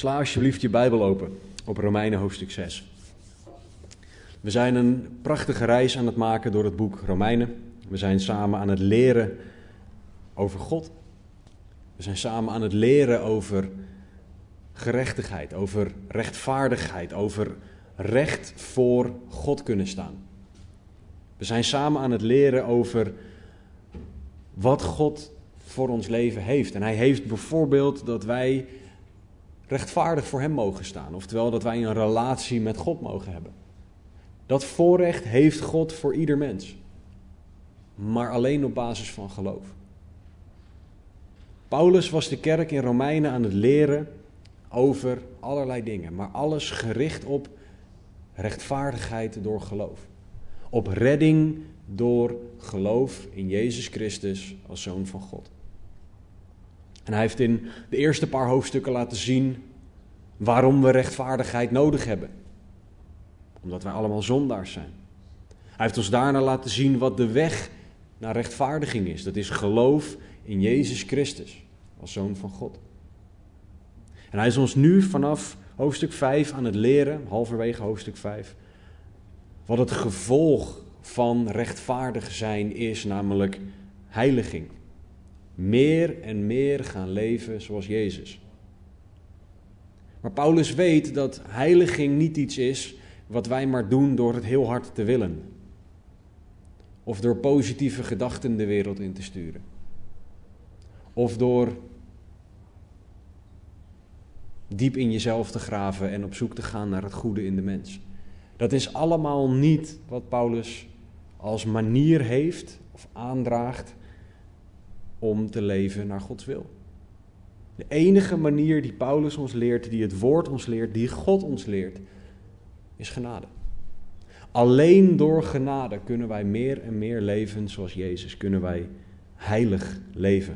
Sla alsjeblieft je Bijbel open op Romeinen hoofdstuk 6. We zijn een prachtige reis aan het maken door het boek Romeinen. We zijn samen aan het leren over God. We zijn samen aan het leren over gerechtigheid, over rechtvaardigheid, over recht voor God kunnen staan. We zijn samen aan het leren over wat God voor ons leven heeft. En hij heeft bijvoorbeeld dat wij rechtvaardig voor Hem mogen staan. Oftewel dat wij een relatie met God mogen hebben. Dat voorrecht heeft God voor ieder mens. Maar alleen op basis van geloof. Paulus was de kerk in Romeinen aan het leren over allerlei dingen. Maar alles gericht op rechtvaardigheid door geloof. Op redding door geloof in Jezus Christus als Zoon van God. En hij heeft in de eerste paar hoofdstukken laten zien waarom we rechtvaardigheid nodig hebben. Omdat wij allemaal zondaars zijn. Hij heeft ons daarna laten zien wat de weg naar rechtvaardiging is. Dat is geloof in Jezus Christus als Zoon van God. En hij is ons nu vanaf hoofdstuk 5 aan het leren, halverwege hoofdstuk 5, wat het gevolg van rechtvaardig zijn is, namelijk heiliging. Meer en meer gaan leven zoals Jezus. Maar Paulus weet dat heiliging niet iets is wat wij maar doen door het heel hard te willen. Of door positieve gedachten de wereld in te sturen. Of door diep in jezelf te graven en op zoek te gaan naar het goede in de mens. Dat is allemaal niet wat Paulus als manier heeft of aandraagt om te leven naar Gods wil. De enige manier die Paulus ons leert, die het woord ons leert, die God ons leert, is genade. Alleen door genade kunnen wij meer en meer leven zoals Jezus, kunnen wij heilig leven.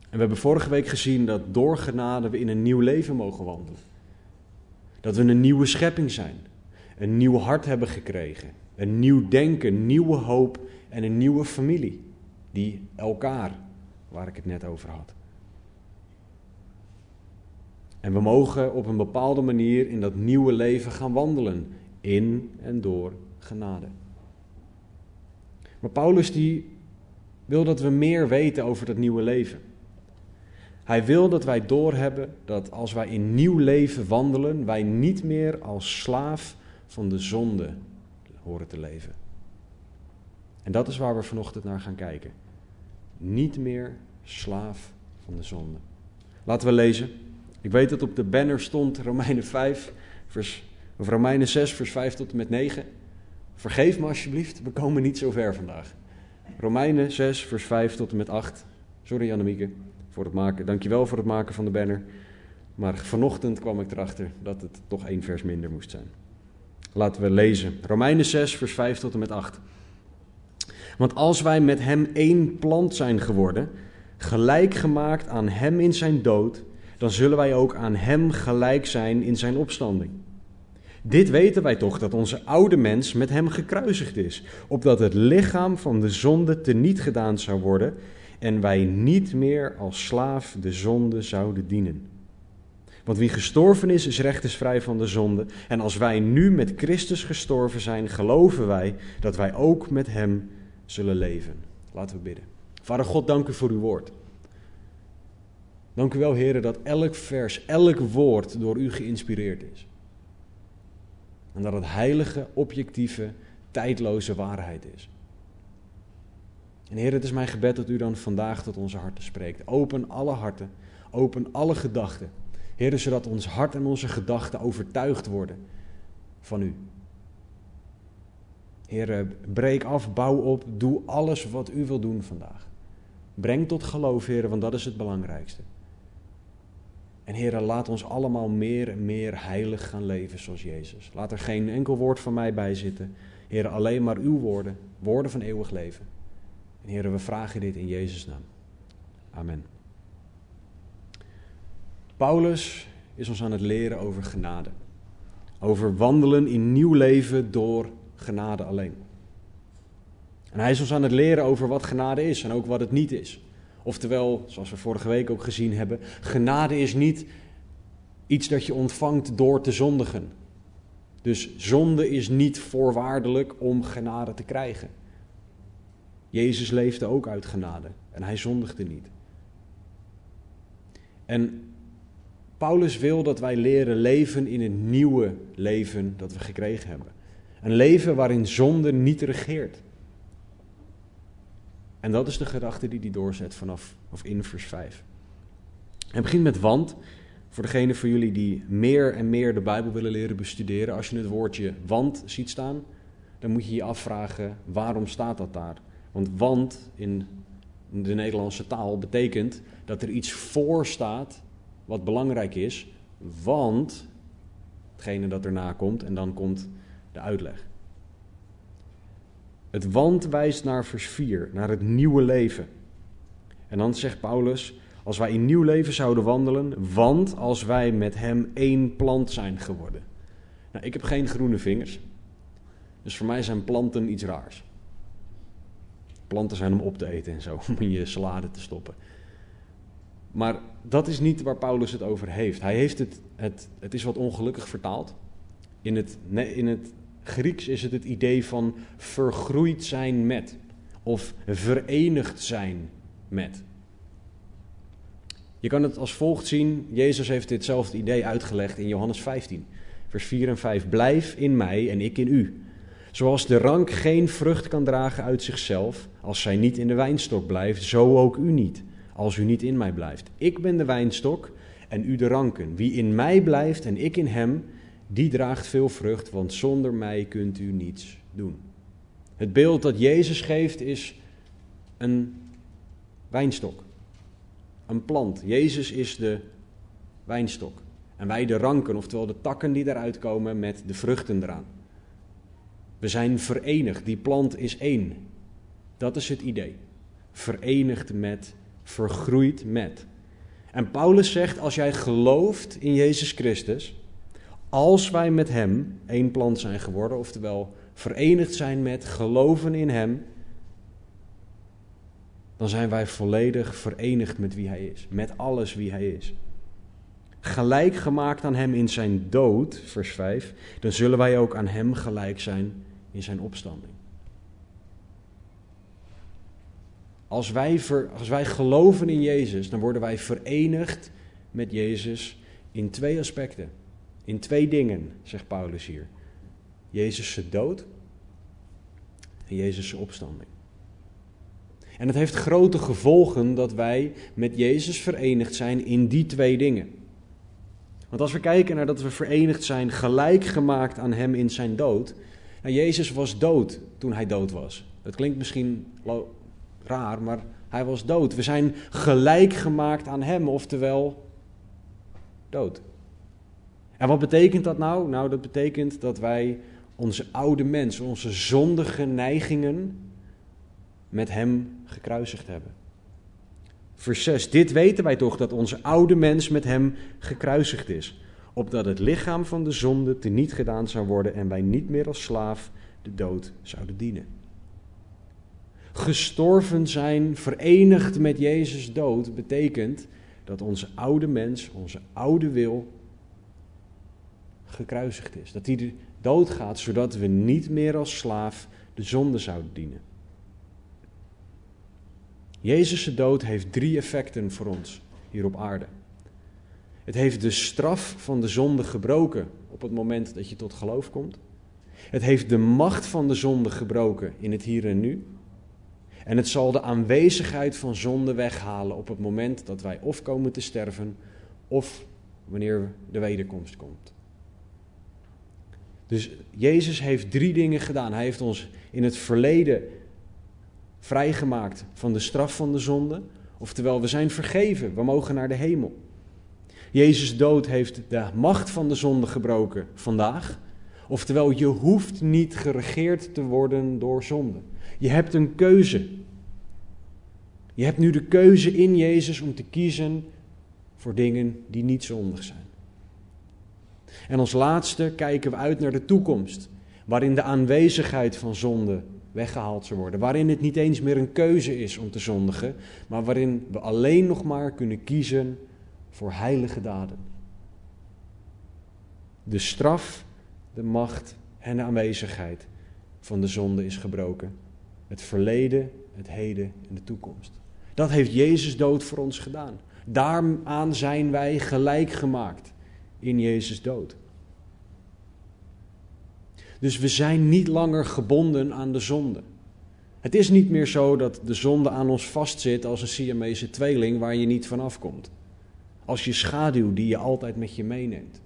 En we hebben vorige week gezien dat door genade we in een nieuw leven mogen wandelen. Dat we een nieuwe schepping zijn, een nieuw hart hebben gekregen, een nieuw denken, nieuwe hoop en een nieuwe familie die elkaar, waar ik het net over had. En we mogen op een bepaalde manier in dat nieuwe leven gaan wandelen, in en door genade. Maar Paulus die wil dat we meer weten over dat nieuwe leven. Hij wil dat wij doorhebben dat als wij in nieuw leven wandelen, wij niet meer als slaaf van de zonde horen te leven. En dat is waar we vanochtend naar gaan kijken. Niet meer slaaf van de zonde. Laten we lezen. Ik weet dat op de banner stond Romeinen 5, vers, of Romeinen 6, vers 5 tot en met 9. Vergeef me alsjeblieft, we komen niet zo ver vandaag. Romeinen 6, vers 5 tot en met 8. Sorry Annemieke voor het maken. Dankjewel voor het maken van de banner. Maar vanochtend kwam ik erachter dat het toch één vers minder moest zijn. Laten we lezen. Romeinen 6, vers 5 tot en met 8. Want als wij met hem één plant zijn geworden, gelijk gemaakt aan hem in zijn dood, dan zullen wij ook aan hem gelijk zijn in zijn opstanding. Dit weten wij toch dat onze oude mens met hem gekruisigd is, opdat het lichaam van de zonde teniet gedaan zou worden en wij niet meer als slaaf de zonde zouden dienen. Want wie gestorven is, is rechtersvrij van de zonde. En als wij nu met Christus gestorven zijn, geloven wij dat wij ook met Hem zullen leven. Laten we bidden. Vader God, dank u voor uw woord. Dank u wel, heren, dat elk vers, elk woord door u geïnspireerd is. En dat het heilige, objectieve, tijdloze waarheid is. En Heer, het is mijn gebed dat u dan vandaag tot onze harten spreekt. Open alle harten, open alle gedachten. Heer, zodat ons hart en onze gedachten overtuigd worden van u. Heer, breek af, bouw op, doe alles wat u wil doen vandaag. Breng tot geloof, Heer, want dat is het belangrijkste. En Heer, laat ons allemaal meer en meer heilig gaan leven zoals Jezus. Laat er geen enkel woord van mij bij zitten. Heer, alleen maar uw woorden, woorden van eeuwig leven. En Heer, we vragen dit in Jezus' naam. Amen. Paulus is ons aan het leren over genade. Over wandelen in nieuw leven door genade alleen. En hij is ons aan het leren over wat genade is en ook wat het niet is. Oftewel, zoals we vorige week ook gezien hebben, genade is niet iets dat je ontvangt door te zondigen. Dus zonde is niet voorwaardelijk om genade te krijgen. Jezus leefde ook uit genade en hij zondigde niet. En Paulus wil dat wij leren leven in een nieuwe leven dat we gekregen hebben. Een leven waarin zonde niet regeert. En dat is de gedachte die hij doorzet vanaf of in vers 5. Hij begint met want. Voor degene van jullie die meer en meer de Bijbel willen leren bestuderen, als je het woordje want ziet staan, dan moet je je afvragen waarom staat dat daar? Want want in de Nederlandse taal betekent dat er iets voor staat wat belangrijk is, want hetgene dat erna komt en dan komt uitleg. Het want wijst naar vers 4, naar het nieuwe leven. En dan zegt Paulus, als wij in nieuw leven zouden wandelen, want als wij met hem één plant zijn geworden. Nou, ik heb geen groene vingers, dus voor mij zijn planten iets raars. Planten zijn om op te eten en zo, om in je salade te stoppen. Maar dat is niet waar Paulus het over heeft. Hij heeft het, het, het is wat ongelukkig vertaald. In het, in het Grieks is het het idee van vergroeid zijn met of verenigd zijn met. Je kan het als volgt zien. Jezus heeft ditzelfde idee uitgelegd in Johannes 15, vers 4 en 5. Blijf in mij en ik in u. Zoals de rank geen vrucht kan dragen uit zichzelf, als zij niet in de wijnstok blijft, zo ook u niet, als u niet in mij blijft. Ik ben de wijnstok en u de ranken. Wie in mij blijft en ik in hem, die draagt veel vrucht, want zonder mij kunt u niets doen. Het beeld dat Jezus geeft is een wijnstok, een plant. Jezus is de wijnstok en wij de ranken, oftewel de takken die eruit komen met de vruchten eraan. We zijn verenigd, die plant is één. Dat is het idee. Verenigd met, vergroeid met. En Paulus zegt, als jij gelooft in Jezus Christus, als wij met Hem één plant zijn geworden, oftewel verenigd zijn met, geloven in Hem, dan zijn wij volledig verenigd met wie Hij is, met alles wie Hij is. Gelijk gemaakt aan Hem in zijn dood, vers 5, dan zullen wij ook aan Hem gelijk zijn in zijn opstanding. Als wij, als wij geloven in Jezus, dan worden wij verenigd met Jezus in twee aspecten. In twee dingen, zegt Paulus hier. Jezus' dood en Jezus' opstanding. En het heeft grote gevolgen dat wij met Jezus verenigd zijn in die twee dingen. Want als we kijken naar dat we verenigd zijn, gelijk gemaakt aan Hem in zijn dood. Nou, Jezus was dood toen Hij dood was. Dat klinkt misschien raar, maar Hij was dood. We zijn gelijk gemaakt aan Hem, oftewel dood. En wat betekent dat nou? Nou, dat betekent dat wij onze oude mens, onze zondige neigingen met Hem gekruisigd hebben. Vers 6. Dit weten wij toch dat onze oude mens met Hem gekruisigd is, opdat het lichaam van de zonde teniet gedaan zou worden en wij niet meer als slaaf de dood zouden dienen. Gestorven zijn, verenigd met Jezus dood, betekent dat onze oude mens, onze oude wil, gekruisigd is. Dat hij doodgaat, zodat we niet meer als slaaf de zonde zouden dienen. Jezus' dood heeft drie effecten voor ons hier op aarde. Het heeft de straf van de zonde gebroken op het moment dat je tot geloof komt. Het heeft de macht van de zonde gebroken in het hier en nu. En het zal de aanwezigheid van zonde weghalen op het moment dat wij of komen te sterven of wanneer de wederkomst komt. Dus Jezus heeft drie dingen gedaan. Hij heeft ons in het verleden vrijgemaakt van de straf van de zonde. Oftewel, we zijn vergeven, we mogen naar de hemel. Jezus dood heeft de macht van de zonde gebroken vandaag. Oftewel, je hoeft niet geregeerd te worden door zonde. Je hebt een keuze. Je hebt nu de keuze in Jezus om te kiezen voor dingen die niet zondig zijn. En als laatste kijken we uit naar de toekomst, waarin de aanwezigheid van zonde weggehaald zou worden. Waarin het niet eens meer een keuze is om te zondigen, maar waarin we alleen nog maar kunnen kiezen voor heilige daden. De straf, de macht en de aanwezigheid van de zonde is gebroken. Het verleden, het heden en de toekomst. Dat heeft Jezus dood voor ons gedaan. Daaraan zijn wij gelijk gemaakt in Jezus dood. Dus we zijn niet langer gebonden aan de zonde. Het is niet meer zo dat de zonde aan ons vastzit als een Siamese tweeling waar je niet van afkomt. Als je schaduw die je altijd met je meeneemt.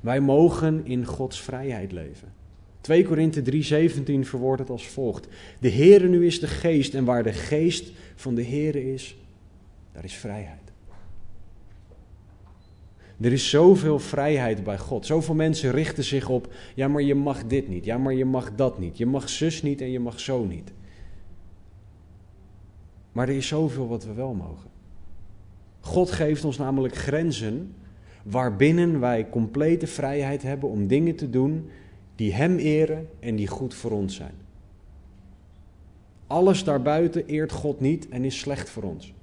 Wij mogen in Gods vrijheid leven. 2 Korinthe 3:17 verwoordt het als volgt: De Heere nu is de geest en waar de geest van de Heere is, daar is vrijheid. Er is zoveel vrijheid bij God. Zoveel mensen richten zich op, ja maar je mag dit niet, ja maar je mag dat niet, je mag zus niet en je mag zo niet. Maar er is zoveel wat we wel mogen. God geeft ons namelijk grenzen waarbinnen wij complete vrijheid hebben om dingen te doen die Hem eren en die goed voor ons zijn. Alles daarbuiten eert God niet en is slecht voor ons.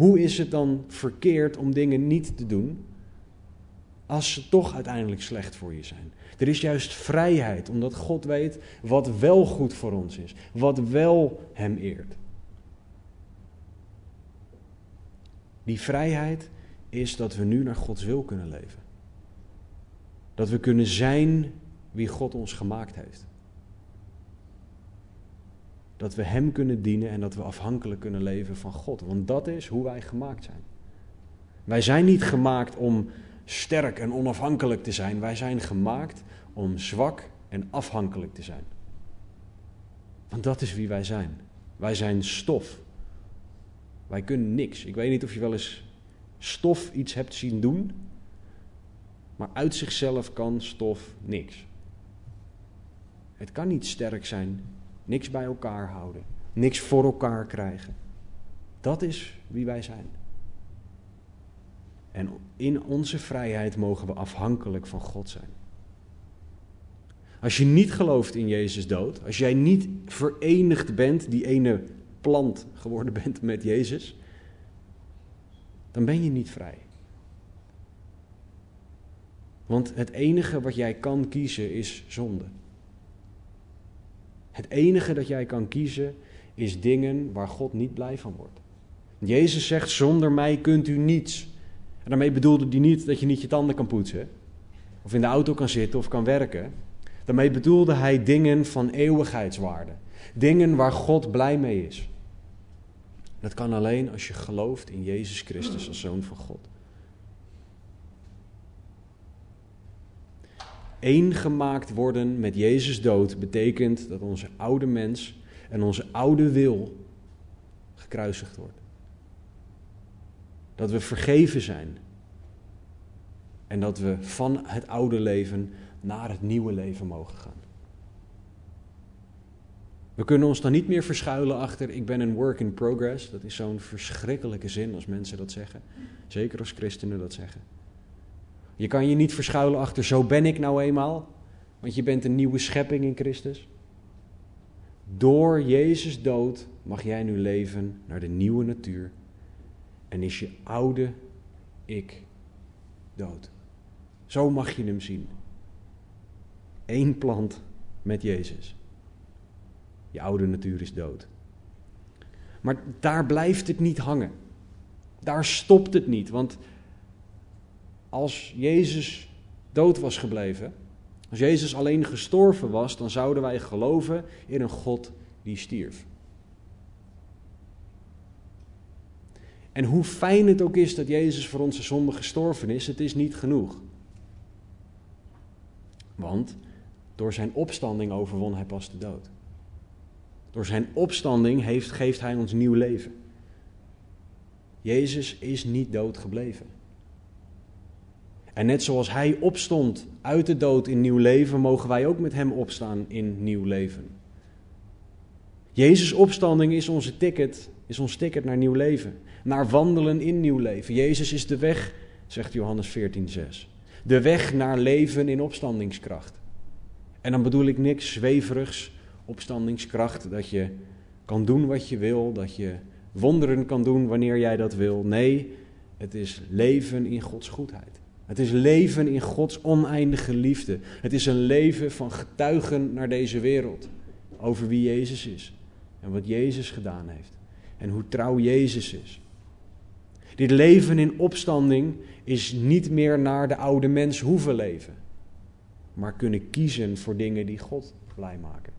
Hoe is het dan verkeerd om dingen niet te doen als ze toch uiteindelijk slecht voor je zijn? Er is juist vrijheid, omdat God weet wat wel goed voor ons is, wat wel Hem eert. Die vrijheid is dat we nu naar Gods wil kunnen leven. Dat we kunnen zijn wie God ons gemaakt heeft. Dat we Hem kunnen dienen en dat we afhankelijk kunnen leven van God. Want dat is hoe wij gemaakt zijn. Wij zijn niet gemaakt om sterk en onafhankelijk te zijn. Wij zijn gemaakt om zwak en afhankelijk te zijn. Want dat is wie wij zijn. Wij zijn stof. Wij kunnen niks. Ik weet niet of je wel eens stof iets hebt zien doen. Maar uit zichzelf kan stof niks. Het kan niet sterk zijn, niks bij elkaar houden, niks voor elkaar krijgen. Dat is wie wij zijn. En in onze vrijheid mogen we afhankelijk van God zijn. Als je niet gelooft in Jezus dood, als jij niet verenigd bent, die ene plant geworden bent met Jezus, dan ben je niet vrij. Want het enige wat jij kan kiezen is zonde. Het enige dat jij kan kiezen is dingen waar God niet blij van wordt. Jezus zegt: Zonder mij kunt u niets. En daarmee bedoelde hij niet dat je niet je tanden kan poetsen, of in de auto kan zitten of kan werken. Daarmee bedoelde hij dingen van eeuwigheidswaarde. Dingen waar God blij mee is. Dat kan alleen als je gelooft in Jezus Christus als Zoon van God. Eén gemaakt worden met Jezus dood betekent dat onze oude mens en onze oude wil gekruisigd wordt. Dat we vergeven zijn. En dat we van het oude leven naar het nieuwe leven mogen gaan. We kunnen ons dan niet meer verschuilen achter ik ben een work in progress. Dat is zo'n verschrikkelijke zin als mensen dat zeggen. Zeker als christenen dat zeggen. Je kan je niet verschuilen achter zo ben ik nou eenmaal, want je bent een nieuwe schepping in Christus. Door Jezus dood mag jij nu leven naar de nieuwe natuur en is je oude ik dood. Zo mag je hem zien. Eén plant met Jezus. Je oude natuur is dood. Maar daar blijft het niet hangen. Daar stopt het niet, want als Jezus dood was gebleven, als Jezus alleen gestorven was, dan zouden wij geloven in een God die stierf. En hoe fijn het ook is dat Jezus voor onze zonde gestorven is, het is niet genoeg. Want door zijn opstanding overwon hij pas de dood. Door zijn opstanding heeft, geeft hij ons nieuw leven. Jezus is niet dood gebleven. En net zoals hij opstond uit de dood in nieuw leven, mogen wij ook met hem opstaan in nieuw leven. Jezus' opstanding is onze ticket, is ons ticket naar nieuw leven. Naar wandelen in nieuw leven. Jezus is de weg, zegt Johannes 14:6. De weg naar leven in opstandingskracht. En dan bedoel ik niks zweverigs, opstandingskracht, dat je kan doen wat je wil, dat je wonderen kan doen wanneer jij dat wil. Nee, het is leven in Gods goedheid. Het is leven in Gods oneindige liefde. Het is een leven van getuigen naar deze wereld over wie Jezus is en wat Jezus gedaan heeft en hoe trouw Jezus is. Dit leven in opstanding is niet meer naar de oude mens hoeven leven, maar kunnen kiezen voor dingen die God blij maken.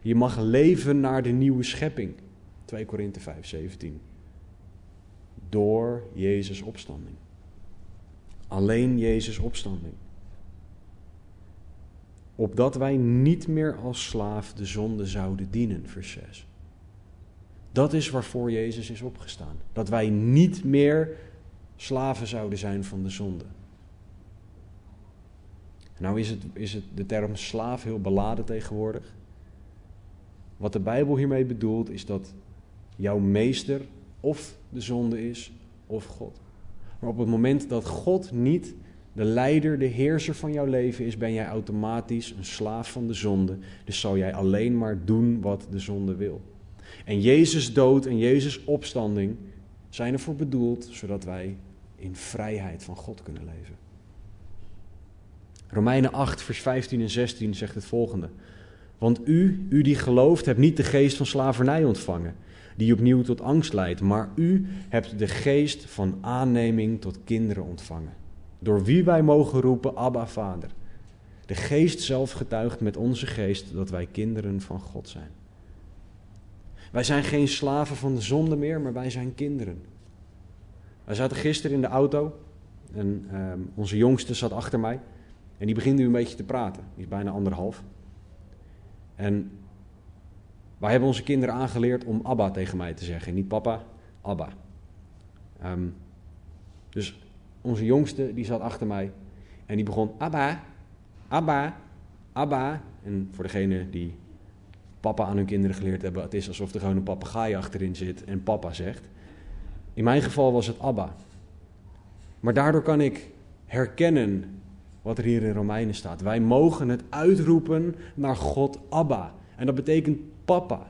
Je mag leven naar de nieuwe schepping. 2 Korinthe 5, 17. Door Jezus' opstanding. Alleen Jezus' opstanding. Opdat wij niet meer als slaaf de zonde zouden dienen, vers 6. Dat is waarvoor Jezus is opgestaan. Dat wij niet meer slaven zouden zijn van de zonde. Nou is, het, is het de term slaaf heel beladen tegenwoordig. Wat de Bijbel hiermee bedoelt is dat jouw meester of de zonde is of God. Maar op het moment dat God niet de leider, de heerser van jouw leven is, ben jij automatisch een slaaf van de zonde. Dus zal jij alleen maar doen wat de zonde wil. En Jezus dood en Jezus opstanding zijn ervoor bedoeld zodat wij in vrijheid van God kunnen leven. Romeinen 8, vers 15 en 16 zegt het volgende. Want u, u die gelooft, hebt niet de geest van slavernij ontvangen, die opnieuw tot angst leidt, maar u hebt de geest van aanneming tot kinderen ontvangen, door wie wij mogen roepen, Abba, Vader. De geest zelf getuigt met onze geest dat wij kinderen van God zijn. Wij zijn geen slaven van de zonde meer, maar wij zijn kinderen. Wij zaten gisteren in de auto en ehm, onze jongste zat achter mij en die begint nu een beetje te praten. Die is bijna anderhalf. En wij hebben onze kinderen aangeleerd om Abba tegen mij te zeggen. Niet papa, Abba. Ehm, dus onze jongste die zat achter mij en die begon Abba, Abba, Abba. En voor degene die papa aan hun kinderen geleerd hebben, het is alsof er gewoon een papegaai achterin zit en papa zegt. In mijn geval was het Abba. Maar daardoor kan ik herkennen wat er hier in Romeinen staat. Wij mogen het uitroepen naar God Abba. En dat betekent papa.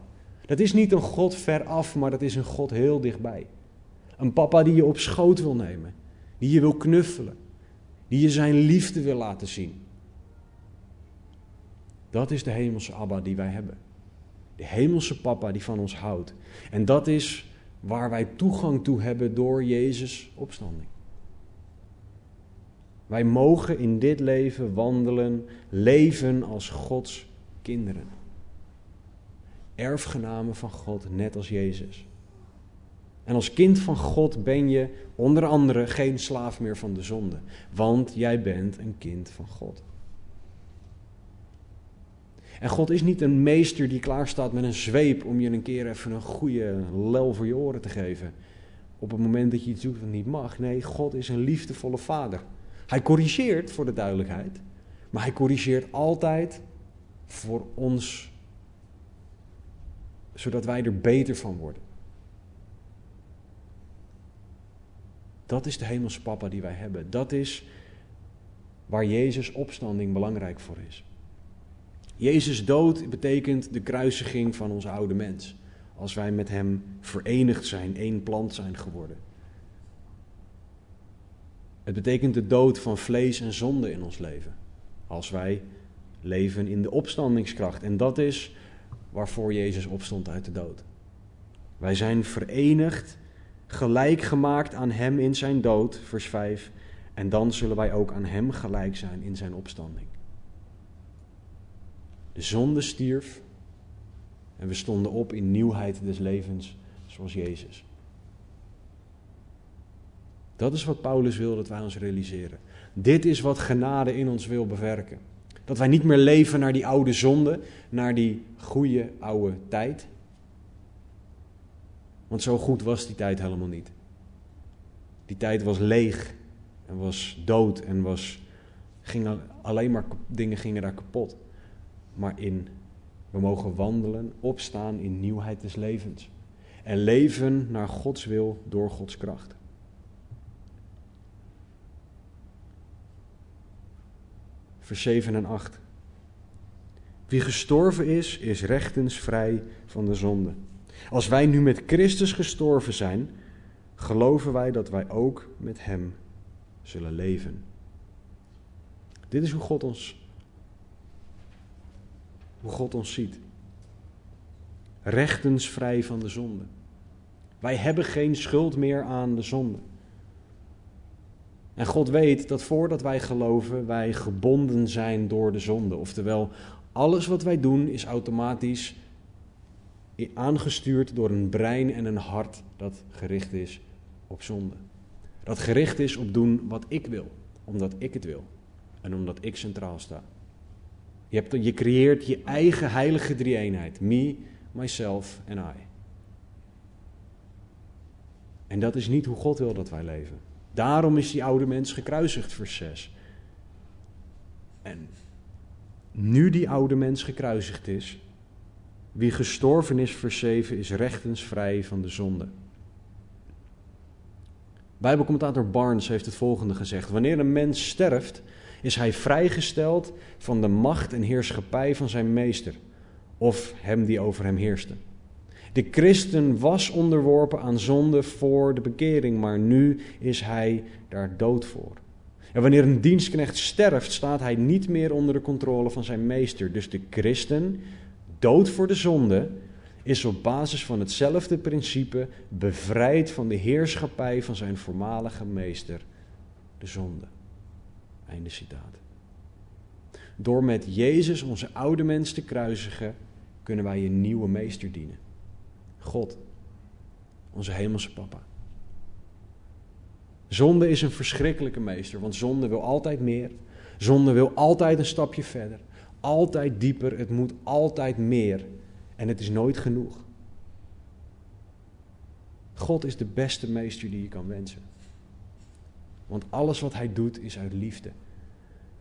Dat is niet een God ver af, maar dat is een God heel dichtbij. Een papa die je op schoot wil nemen, die je wil knuffelen, die je zijn liefde wil laten zien. Dat is de hemelse Abba die wij hebben. De hemelse papa die van ons houdt. En dat is waar wij toegang toe hebben door Jezus' opstanding. Wij mogen in dit leven wandelen, leven als Gods kinderen. Erfgenamen van God, net als Jezus. En als kind van God ben je onder andere geen slaaf meer van de zonde, want jij bent een kind van God. En God is niet een meester die klaar staat met een zweep om je een keer even een goede lel voor je oren te geven. Op het moment dat je iets doet wat niet mag. Nee, God is een liefdevolle vader. Hij corrigeert voor de duidelijkheid, maar hij corrigeert altijd voor ons, zodat wij er beter van worden. Dat is de hemelse papa die wij hebben. Dat is waar Jezus opstanding belangrijk voor is. Jezus dood betekent de kruisiging van onze oude mens. Als wij met Hem verenigd zijn, één plant zijn geworden. Het betekent de dood van vlees en zonde in ons leven. Als wij leven in de opstandingskracht. En dat is waarvoor Jezus opstond uit de dood. Wij zijn verenigd, gelijk gemaakt aan Hem in zijn dood, vers 5. En dan zullen wij ook aan Hem gelijk zijn in zijn opstanding. De zonde stierf en we stonden op in nieuwheid des levens, zoals Jezus. Dat is wat Paulus wil dat wij ons realiseren. Dit is wat genade in ons wil bewerken. Dat wij niet meer leven naar die oude zonde, naar die goede oude tijd. Want zo goed was die tijd helemaal niet. Die tijd was leeg en was dood en was, ging alleen maar dingen gingen daar kapot. Maar in, we mogen wandelen, opstaan in nieuwheid des levens. En leven naar Gods wil door Gods kracht. Vers 7 en 8. Wie gestorven is, is rechtens vrij van de zonde. Als wij nu met Christus gestorven zijn, geloven wij dat wij ook met Hem zullen leven. Dit is hoe God ons, hoe God ons ziet. Rechtens vrij van de zonde. Wij hebben geen schuld meer aan de zonde. En God weet dat voordat wij geloven, wij gebonden zijn door de zonde. Oftewel, alles wat wij doen is automatisch aangestuurd door een brein en een hart dat gericht is op zonde. Dat gericht is op doen wat ik wil, omdat ik het wil en omdat ik centraal sta. Je, hebt, je creëert je eigen heilige drie-eenheid. Me, myself en I. En dat is niet hoe God wil dat wij leven. Daarom is die oude mens gekruisigd, vers 6. En nu die oude mens gekruisigd is, wie gestorven is, vers 7, is rechtens vrij van de zonde. Bijbelcommentator Barnes heeft het volgende gezegd: Wanneer een mens sterft, is hij vrijgesteld van de macht en heerschappij van zijn meester, of hem die over hem heerste. De christen was onderworpen aan zonde voor de bekering, maar nu is hij daar dood voor. En wanneer een dienstknecht sterft, staat hij niet meer onder de controle van zijn meester. Dus de christen, dood voor de zonde, is op basis van hetzelfde principe bevrijd van de heerschappij van zijn voormalige meester, de zonde. Einde citaat. Door met Jezus onze oude mens te kruisigen, kunnen wij een nieuwe meester dienen. God, onze hemelse papa. Zonde is een verschrikkelijke meester, want zonde wil altijd meer. Zonde wil altijd een stapje verder, altijd dieper, het moet altijd meer. En het is nooit genoeg. God is de beste meester die je kan wensen. Want alles wat hij doet is uit liefde.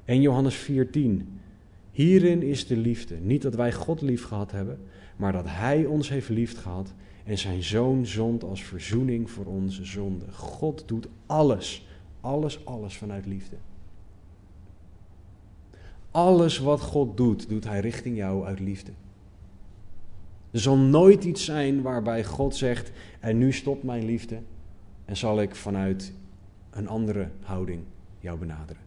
En Johannes 4:10. Hierin is de liefde. Niet dat wij God lief gehad hebben, maar dat hij ons heeft lief gehad en zijn zoon zond als verzoening voor onze zonde. God doet alles, alles, alles vanuit liefde. Alles wat God doet, doet hij richting jou uit liefde. Er zal nooit iets zijn waarbij God zegt: En nu stopt mijn liefde en zal ik vanuit een andere houding jou benaderen.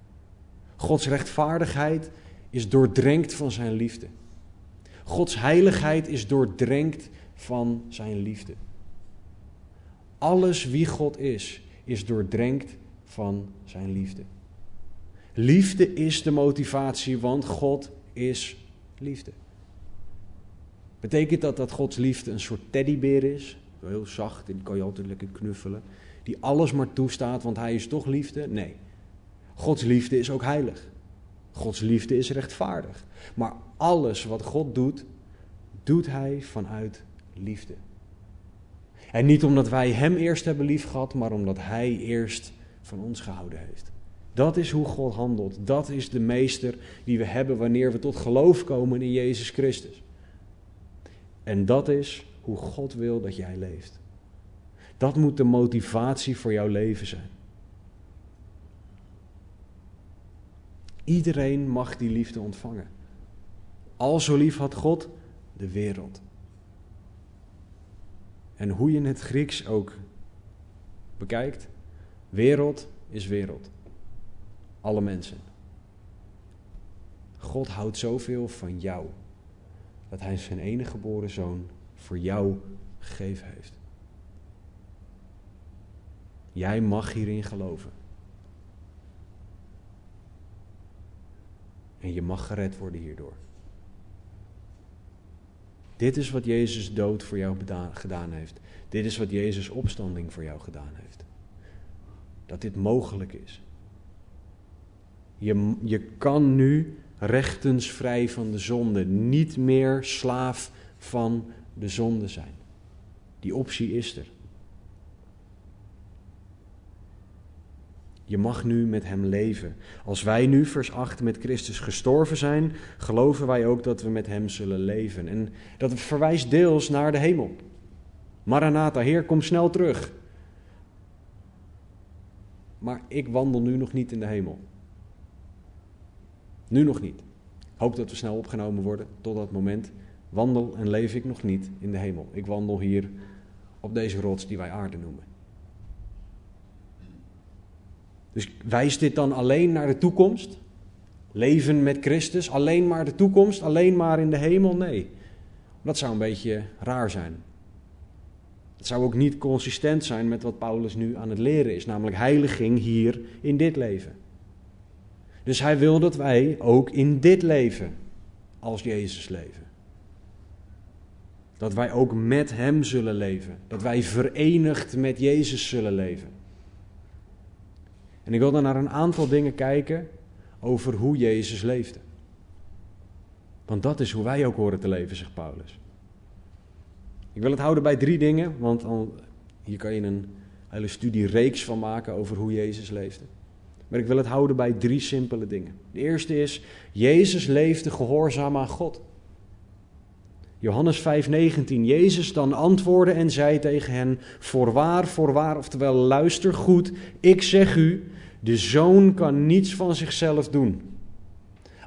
Gods rechtvaardigheid is doordrenkt van zijn liefde. Gods heiligheid is doordrenkt van zijn liefde. Alles wie God is, is doordrenkt van zijn liefde. Liefde is de motivatie, want God is liefde. Betekent dat dat Gods liefde een soort teddybeer is? Heel zacht, die kan je altijd lekker knuffelen. Die alles maar toestaat, want hij is toch liefde? Nee. Gods liefde is ook heilig. Gods liefde is rechtvaardig. Maar alles wat God doet, doet hij vanuit liefde. En niet omdat wij Hem eerst hebben lief gehad, maar omdat Hij eerst van ons gehouden heeft. Dat is hoe God handelt. Dat is de meester die we hebben wanneer we tot geloof komen in Jezus Christus. En dat is hoe God wil dat jij leeft. Dat moet de motivatie voor jouw leven zijn. Iedereen mag die liefde ontvangen. Al zo lief had God de wereld. En hoe je het Grieks ook bekijkt, wereld is wereld. Alle mensen. God houdt zoveel van jou dat Hij zijn enige geboren zoon voor jou gegeven heeft. Jij mag hierin geloven. En je mag gered worden hierdoor. Dit is wat Jezus dood voor jou gedaan heeft. Dit is wat Jezus opstanding voor jou gedaan heeft. Dat dit mogelijk is. Je, je kan nu rechtens vrij van de zonde, niet meer slaaf van de zonde zijn. Die optie is er. Je mag nu met Hem leven. Als wij nu, vers 8, met Christus gestorven zijn, geloven wij ook dat we met Hem zullen leven. En dat verwijst deels naar de hemel. Maranatha, Heer, kom snel terug. Maar ik wandel nu nog niet in de hemel. Nu nog niet. Hoop dat we snel opgenomen worden. Tot dat moment wandel en leef ik nog niet in de hemel. Ik wandel hier op deze rots die wij aarde noemen. Dus wijst dit dan alleen naar de toekomst? Leven met Christus, alleen maar de toekomst, alleen maar in de hemel? Nee. Dat zou een beetje raar zijn. Het zou ook niet consistent zijn met wat Paulus nu aan het leren is, namelijk heiliging hier in dit leven. Dus hij wil dat wij ook in dit leven als Jezus leven. Dat wij ook met Hem zullen leven. Dat wij verenigd met Jezus zullen leven. En ik wil dan naar een aantal dingen kijken over hoe Jezus leefde. Want dat is hoe wij ook horen te leven, zegt Paulus. Ik wil het houden bij drie dingen, want hier kan je een hele studiereeks van maken over hoe Jezus leefde. Maar ik wil het houden bij drie simpele dingen. De eerste is, Jezus leefde gehoorzaam aan God. Johannes 5:19. Jezus dan antwoordde en zei tegen hen: Voorwaar, voorwaar, oftewel luister goed, ik zeg u, de zoon kan niets van zichzelf doen.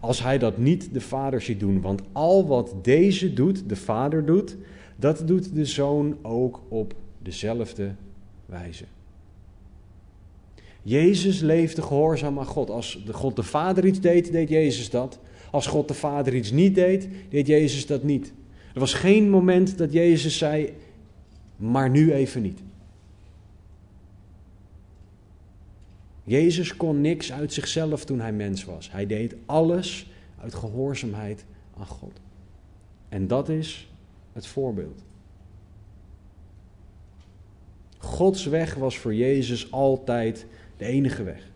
Als hij dat niet de vader ziet doen, want al wat deze doet, de vader doet, dat doet de zoon ook op dezelfde wijze. Jezus leefde gehoorzaam aan God. Als God de Vader iets deed, deed Jezus dat. Als God de Vader iets niet deed, deed Jezus dat niet. Er was geen moment dat Jezus zei, maar nu even niet. Jezus kon niks uit zichzelf toen hij mens was. Hij deed alles uit gehoorzaamheid aan God. En dat is het voorbeeld. Gods weg was voor Jezus altijd de enige weg.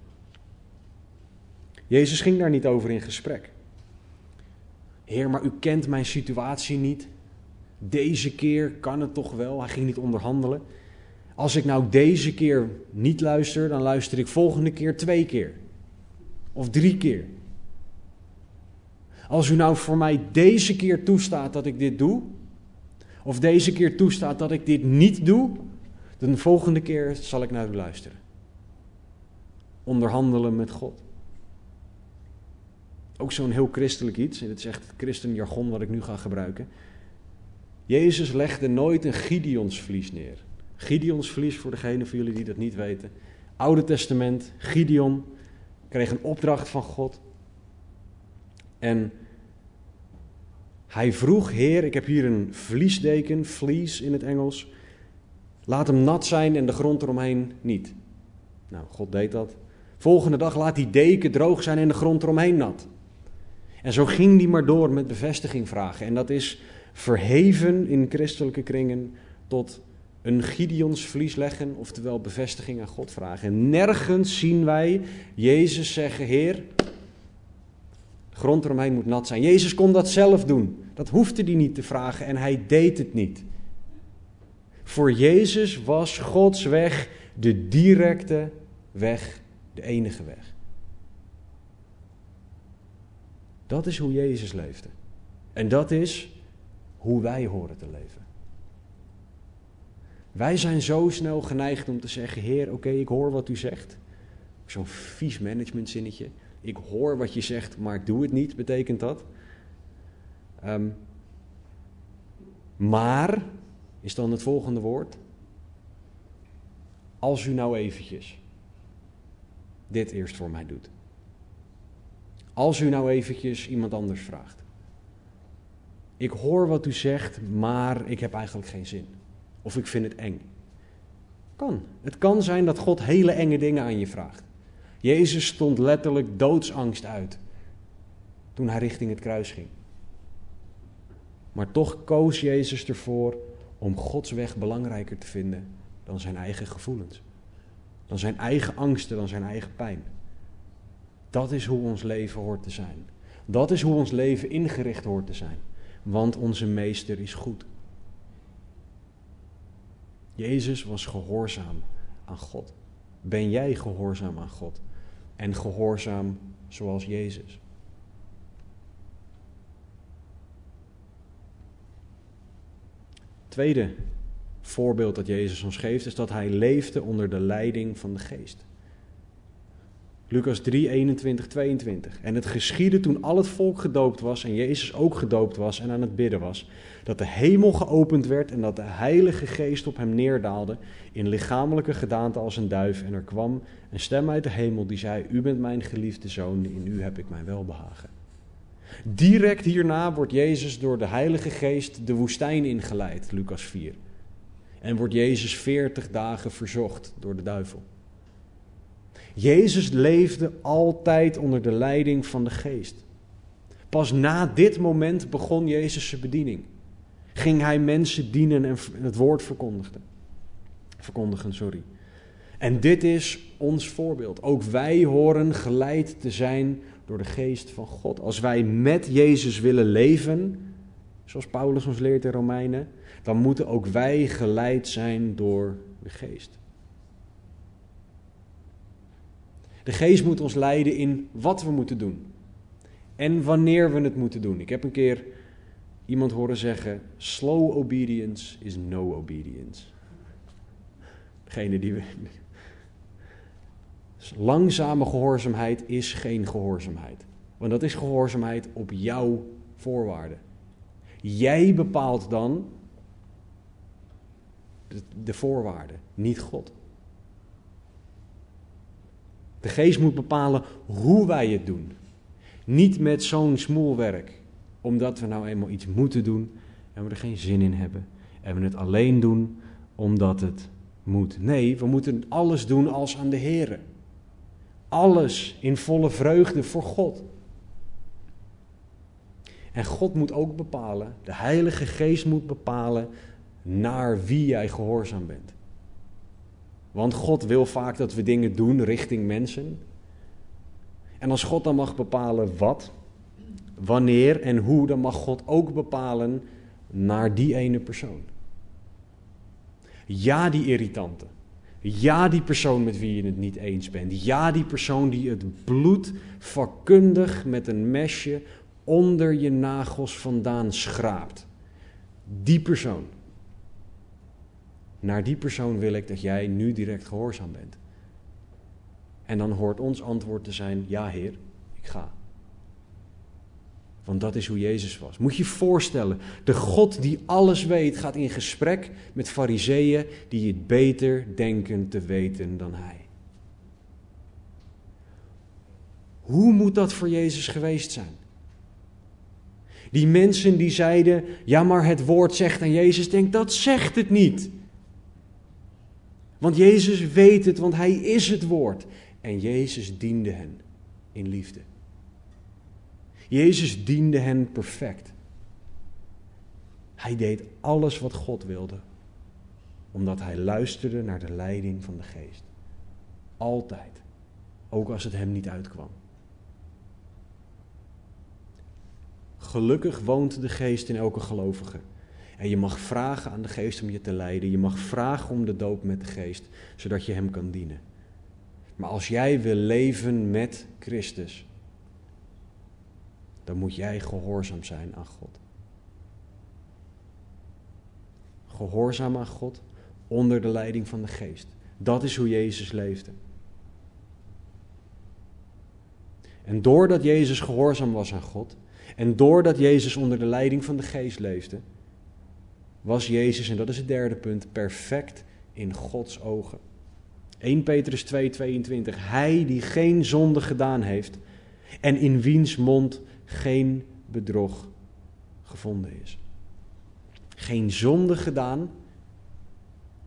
Jezus ging daar niet over in gesprek. Heer, maar u kent mijn situatie niet. Deze keer kan het toch wel. Hij ging niet onderhandelen. Als ik nou deze keer niet luister, dan luister ik volgende keer twee keer. Of drie keer. Als u nou voor mij deze keer toestaat dat ik dit doe, of deze keer toestaat dat ik dit niet doe, dan de volgende keer zal ik naar u luisteren. Onderhandelen met God. Ook zo'n heel christelijk iets, en het is echt het christenjargon wat ik nu ga gebruiken. Jezus legde nooit een Gideonsvlies neer. Gideonsvlies, voor degene van jullie die dat niet weten. Oude Testament, Gideon kreeg een opdracht van God. En hij vroeg, Heer, ik heb hier een vliesdeken, vlies in het Engels. Laat hem nat zijn en de grond eromheen niet. Nou, God deed dat. Volgende dag laat die deken droog zijn en de grond eromheen nat. En zo ging die maar door met bevestiging vragen. En dat is verheven in christelijke kringen tot een Gideons vlies leggen, oftewel bevestiging aan God vragen. En nergens zien wij Jezus zeggen: Heer, grond eromheen moet nat zijn. Jezus kon dat zelf doen. Dat hoefde hij niet te vragen en hij deed het niet. Voor Jezus was Gods weg de directe weg, de enige weg. Dat is hoe Jezus leefde. En dat is hoe wij horen te leven. Wij zijn zo snel geneigd om te zeggen: Heer, oké, ik hoor wat u zegt. Zo'n vies managementzinnetje. Ik hoor wat je zegt, maar ik doe het niet, betekent dat. Ehm, maar, is dan het volgende woord. Als u nou eventjes dit eerst voor mij doet. Als u nou eventjes iemand anders vraagt. Ik hoor wat u zegt, maar ik heb eigenlijk geen zin. Of ik vind het eng. Kan. Het kan zijn dat God hele enge dingen aan je vraagt. Jezus stond letterlijk doodsangst uit toen hij richting het kruis ging. Maar toch koos Jezus ervoor om Gods weg belangrijker te vinden dan zijn eigen gevoelens. Dan zijn eigen angsten, dan zijn eigen pijn. Dat is hoe ons leven hoort te zijn. Dat is hoe ons leven ingericht hoort te zijn. Want onze meester is goed. Jezus was gehoorzaam aan God. Ben jij gehoorzaam aan God? En gehoorzaam zoals Jezus? Tweede voorbeeld dat Jezus ons geeft is dat hij leefde onder de leiding van de Geest. Lucas 3, 21, 22. En het geschiedde toen al het volk gedoopt was en Jezus ook gedoopt was en aan het bidden was, dat de hemel geopend werd en dat de Heilige Geest op hem neerdaalde in lichamelijke gedaante als een duif. En er kwam een stem uit de hemel die zei, u bent mijn geliefde zoon, in u heb ik mijn welbehagen. Direct hierna wordt Jezus door de Heilige Geest de woestijn ingeleid, Lucas 4. En wordt Jezus 40 dagen verzocht door de duivel. Jezus leefde altijd onder de leiding van de Geest. Pas na dit moment begon Jezus zijn bediening. Ging hij mensen dienen en het woord verkondigen. Verkondigen, sorry. En dit is ons voorbeeld. Ook wij horen geleid te zijn door de geest van God. Als wij met Jezus willen leven, zoals Paulus ons leert in Romeinen, dan moeten ook wij geleid zijn door de geest. De geest moet ons leiden in wat we moeten doen. En wanneer we het moeten doen. Ik heb een keer iemand horen zeggen: slow obedience is no obedience. Degene die. Langzame gehoorzaamheid is geen gehoorzaamheid. Want dat is gehoorzaamheid op jouw voorwaarden. Jij bepaalt dan de, de voorwaarden, niet God. De geest moet bepalen hoe wij het doen. Niet met zo'n smoelwerk, omdat we nou eenmaal iets moeten doen en we er geen zin in hebben. En we het alleen doen omdat het moet. Nee, we moeten alles doen als aan de Heer. Alles in volle vreugde voor God. En God moet ook bepalen, de Heilige Geest moet bepalen naar wie jij gehoorzaam bent. Want God wil vaak dat we dingen doen richting mensen. En als God dan mag bepalen wat, wanneer en hoe, dan mag God ook bepalen naar die ene persoon. Ja, die irritante. Ja, die persoon met wie je het niet eens bent. Ja, die persoon die het bloed vakkundig met een mesje onder je nagels vandaan schraapt. Die persoon. Naar die persoon wil ik dat jij nu direct gehoorzaam bent. En dan hoort ons antwoord te zijn: Ja, Heer, ik ga. Want dat is hoe Jezus was. Moet je je voorstellen, de God die alles weet, gaat in gesprek met fariseeën die het beter denken te weten dan hij. Hoe moet dat voor Jezus geweest zijn? Die mensen die zeiden, ja maar het woord zegt en Jezus denkt, dat zegt het niet. Want Jezus weet het, want Hij is het woord. En Jezus diende hen in liefde. Jezus diende hen perfect. Hij deed alles wat God wilde, omdat hij luisterde naar de leiding van de geest. Altijd, ook als het hem niet uitkwam. Gelukkig woont de geest in elke gelovige. En je mag vragen aan de geest om je te leiden. Je mag vragen om de doop met de geest, zodat je hem kan dienen. Maar als jij wil leven met Christus, dan moet jij gehoorzaam zijn aan God. Gehoorzaam aan God onder de leiding van de geest. Dat is hoe Jezus leefde. En doordat Jezus gehoorzaam was aan God, en doordat Jezus onder de leiding van de geest leefde, was Jezus, en dat is het derde punt, perfect in Gods ogen. 1 Petrus 2, 22. Hij die geen zonde gedaan heeft en in wiens mond geen bedrog gevonden is. Geen zonde gedaan.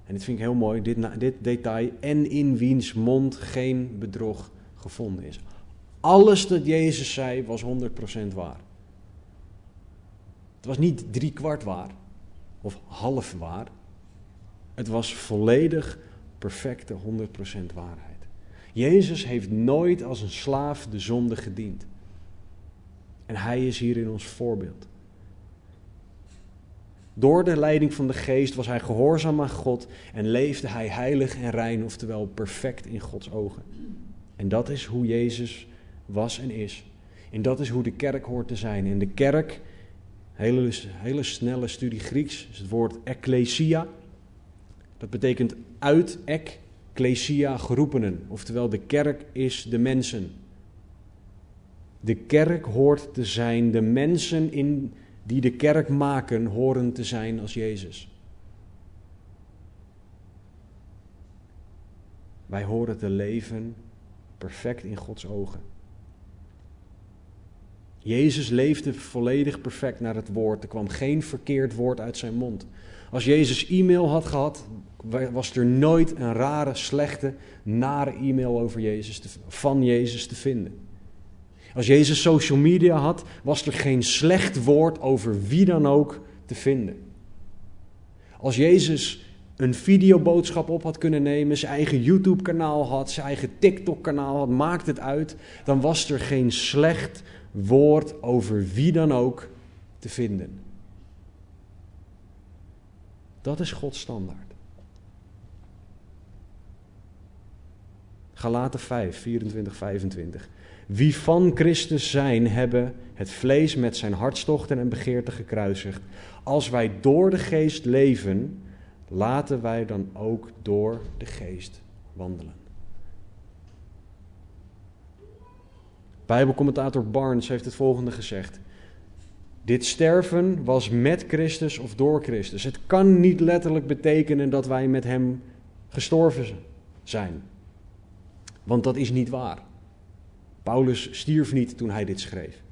En dit vind ik heel mooi, dit, dit detail. En in wiens mond geen bedrog gevonden is. Alles dat Jezus zei was 100% waar. Het was niet drie kwart waar of half waar. Het was volledig perfecte 100% waarheid. Jezus heeft nooit als een slaaf de zonde gediend. En hij is hierin ons voorbeeld. Door de leiding van de geest was hij gehoorzaam aan God en leefde hij heilig en rein, oftewel perfect in Gods ogen. En dat is hoe Jezus was en is. En dat is hoe de kerk hoort te zijn. En de kerk Hele, hele snelle studie Grieks is het woord ecclesia. Dat betekent uit, Ecclesia geroepenen, oftewel de kerk is de mensen. De kerk hoort te zijn, de mensen in, die de kerk maken, horen te zijn als Jezus. Wij horen te leven perfect in Gods ogen. Jezus leefde volledig perfect naar het woord. Er kwam geen verkeerd woord uit zijn mond. Als Jezus e-mail had gehad, was er nooit een rare, slechte, nare e-mail over Jezus te, van Jezus te vinden. Als Jezus social media had, was er geen slecht woord over wie dan ook te vinden. Als Jezus een videoboodschap op had kunnen nemen, zijn eigen YouTube-kanaal had, zijn eigen TikTok-kanaal had, maakt het uit, dan was er geen slecht woord over wie dan ook te vinden. Dat is Gods standaard. Galaten 5, 24, 25. Wie van Christus zijn, hebben het vlees met zijn hartstochten en begeerten gekruisigd. Als wij door de geest leven, laten wij dan ook door de geest wandelen. Bijbelcommentator Barnes heeft het volgende gezegd. Dit sterven was met Christus of door Christus. Het kan niet letterlijk betekenen dat wij met Hem gestorven zijn. Want dat is niet waar. Paulus stierf niet toen hij dit schreef.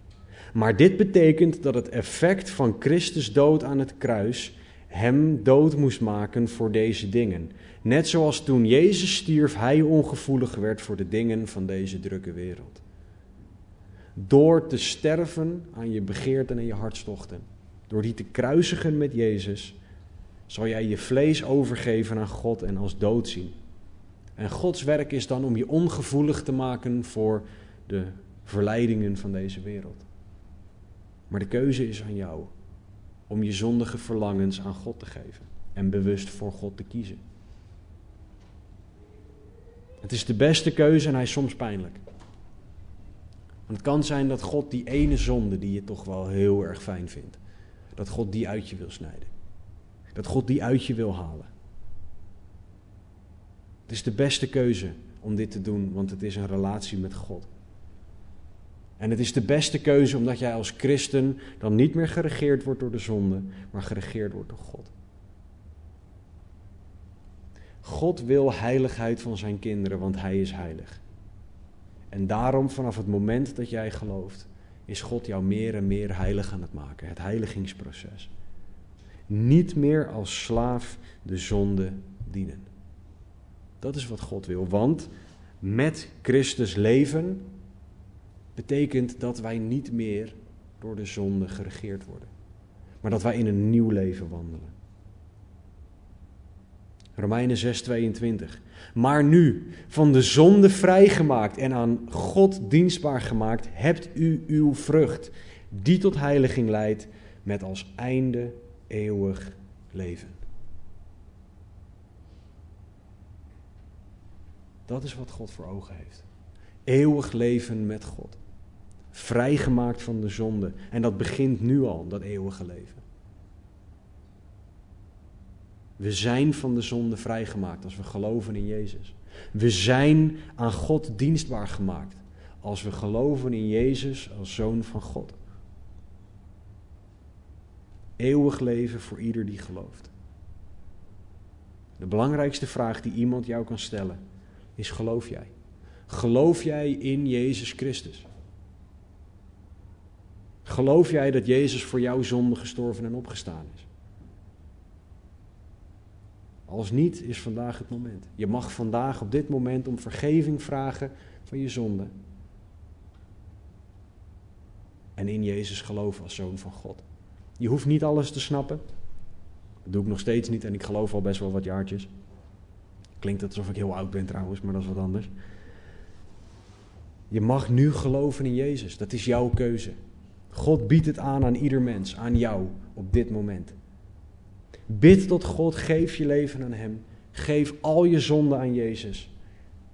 Maar dit betekent dat het effect van Christus dood aan het kruis hem dood moest maken voor deze dingen. Net zoals toen Jezus stierf, hij ongevoelig werd voor de dingen van deze drukke wereld. Door te sterven aan je begeerten en je hartstochten, door die te kruisigen met Jezus, zal jij je vlees overgeven aan God en als dood zien. En Gods werk is dan om je ongevoelig te maken voor de verleidingen van deze wereld. Maar de keuze is aan jou om je zondige verlangens aan God te geven en bewust voor God te kiezen. Het is de beste keuze en hij is soms pijnlijk. Want het kan zijn dat God die ene zonde die je toch wel heel erg fijn vindt, dat God die uit je wil snijden. Dat God die uit je wil halen. Het is de beste keuze om dit te doen, want het is een relatie met God. En het is de beste keuze omdat jij als christen dan niet meer geregeerd wordt door de zonde, maar geregeerd wordt door God. God wil heiligheid van zijn kinderen, want hij is heilig. En daarom vanaf het moment dat jij gelooft, is God jou meer en meer heilig aan het maken. Het heiligingsproces. Niet meer als slaaf de zonde dienen. Dat is wat God wil. Want met Christus leven betekent dat wij niet meer door de zonde geregeerd worden. Maar dat wij in een nieuw leven wandelen. Romeinen 6:22. Maar nu, van de zonde vrijgemaakt en aan God dienstbaar gemaakt, hebt u uw vrucht, die tot heiliging leidt, met als einde eeuwig leven. Dat is wat God voor ogen heeft. Eeuwig leven met God. Vrijgemaakt van de zonde. En dat begint nu al, dat eeuwige leven. We zijn van de zonde vrijgemaakt als we geloven in Jezus. We zijn aan God dienstbaar gemaakt als we geloven in Jezus als zoon van God. Eeuwig leven voor ieder die gelooft. De belangrijkste vraag die iemand jou kan stellen is: geloof jij? Geloof jij in Jezus Christus? Geloof jij dat Jezus voor jouw zonde gestorven en opgestaan is? Als niet, is vandaag het moment. Je mag vandaag op dit moment om vergeving vragen van je zonde. En in Jezus geloven als zoon van God. Je hoeft niet alles te snappen. Dat doe ik nog steeds niet en ik geloof al best wel wat jaartjes. Klinkt alsof ik heel oud ben trouwens, maar dat is wat anders. Je mag nu geloven in Jezus. Dat is jouw keuze. God biedt het aan aan ieder mens, aan jou op dit moment. Bid tot God, geef je leven aan Hem. Geef al je zonden aan Jezus.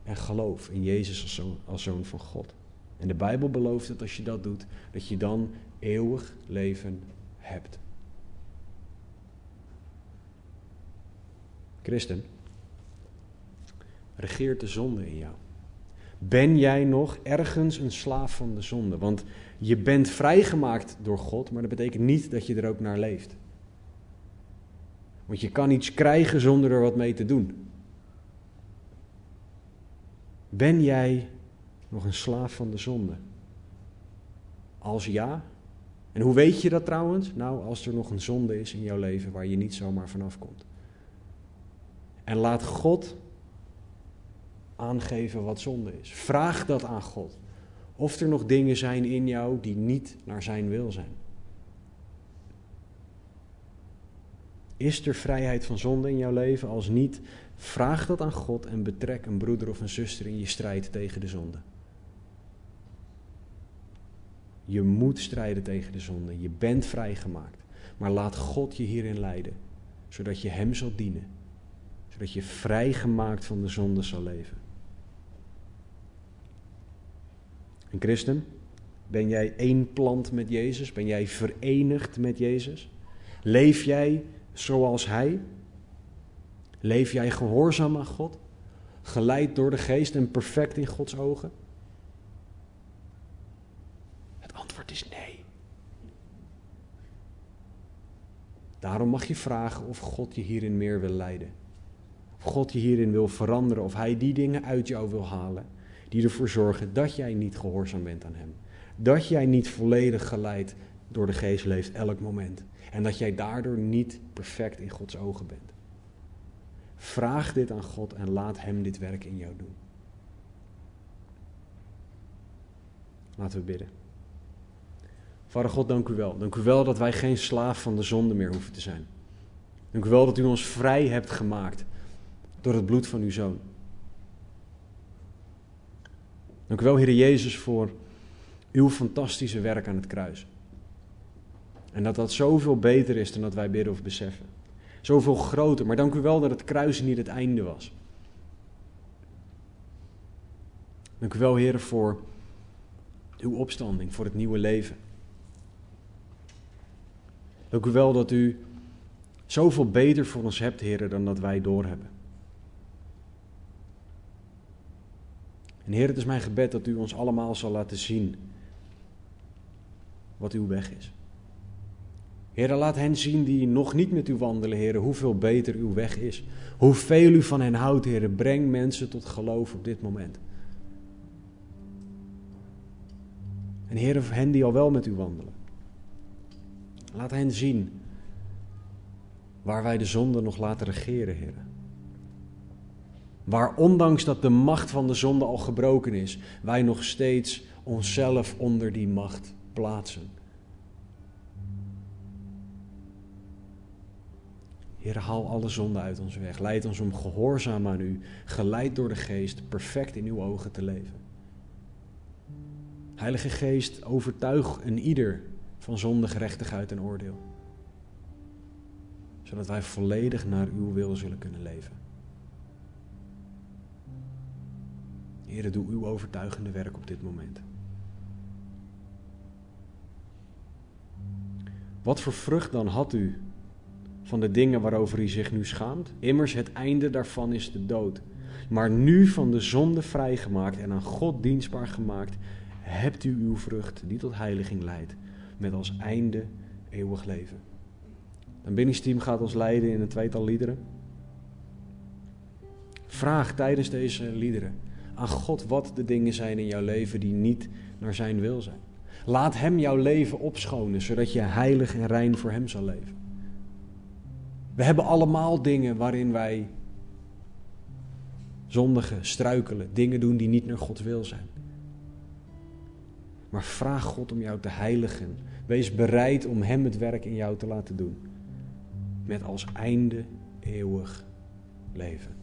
En geloof in Jezus als zoon, als zoon van God. En de Bijbel belooft dat als je dat doet, dat je dan eeuwig leven hebt. Christen, Regeert de zonde in jou? Ben jij nog ergens een slaaf van de zonde? Want je bent vrijgemaakt door God, maar dat betekent niet dat je er ook naar leeft. Want je kan iets krijgen zonder er wat mee te doen. Ben jij nog een slaaf van de zonde? Als ja. En hoe weet je dat trouwens? Nou, als er nog een zonde is in jouw leven waar je niet zomaar vanaf komt. En laat God aangeven wat zonde is. Vraag dat aan God. Of er nog dingen zijn in jou die niet naar zijn wil zijn. Is er vrijheid van zonde in jouw leven? Als niet, vraag dat aan God en betrek een broeder of een zuster in je strijd tegen de zonde. Je moet strijden tegen de zonde. Je bent vrijgemaakt. Maar laat God je hierin leiden, zodat je Hem zal dienen. Zodat je vrijgemaakt van de zonde zal leven. Een christen, ben jij één plant met Jezus? Ben jij verenigd met Jezus? Leef jij zoals Hij? Leef jij gehoorzaam aan God? Geleid door de geest en perfect in Gods ogen? Het antwoord is nee. Daarom mag je vragen of God je hierin meer wil leiden. Of God je hierin wil veranderen, of Hij die dingen uit jou wil halen die ervoor zorgen dat jij niet gehoorzaam bent aan Hem. Dat jij niet volledig geleid door de geest leeft elk moment. En dat jij daardoor niet perfect in Gods ogen bent. Vraag dit aan God en laat Hem dit werk in jou doen. Laten we bidden. Vader God, dank u wel. Dank u wel dat wij geen slaaf van de zonde meer hoeven te zijn. Dank u wel dat u ons vrij hebt gemaakt door het bloed van uw zoon. Dank u wel, Heer Jezus, voor uw fantastische werk aan het kruis. En dat dat zoveel beter is dan dat wij bidden of beseffen. Zoveel groter. Maar dank u wel dat het kruis niet het einde was. Dank u wel, Heer, voor uw opstanding, voor het nieuwe leven. Dank u wel dat u zoveel beter voor ons hebt, Heer, dan dat wij doorhebben. En Heer, het is mijn gebed dat u ons allemaal zal laten zien wat uw weg is. Heer, laat hen zien die nog niet met u wandelen, Heer, hoeveel beter uw weg is. Hoeveel u van hen houdt, Heer. Breng mensen tot geloof op dit moment. En Heer, hen die al wel met u wandelen. Laat hen zien waar wij de zonde nog laten regeren, Heer. Waar ondanks dat de macht van de zonde al gebroken is, wij nog steeds onszelf onder die macht plaatsen. Heer, haal alle zonde uit ons weg. Leid ons om gehoorzaam aan u, geleid door de geest, perfect in uw ogen te leven. Heilige Geest, overtuig een ieder van zonde, gerechtigheid en oordeel. Zodat wij volledig naar uw wil zullen kunnen leven. Heer, doe uw overtuigende werk op dit moment. Wat voor vrucht dan had u van de dingen waarover u zich nu schaamt? Immers, het einde daarvan is de dood. Maar nu van de zonde vrijgemaakt en aan God dienstbaar gemaakt, hebt u uw vrucht die tot heiliging leidt, met als einde eeuwig leven. Een binningsteam gaat ons leiden in een tweetal liederen. Vraag tijdens deze liederen aan God wat de dingen zijn in jouw leven die niet naar zijn wil zijn. Laat Hem jouw leven opschonen, zodat je heilig en rein voor Hem zal leven. We hebben allemaal dingen waarin wij zondigen, struikelen, dingen doen die niet naar God wil zijn. Maar vraag God om jou te heiligen. Wees bereid om Hem het werk in jou te laten doen. Met als einde eeuwig leven.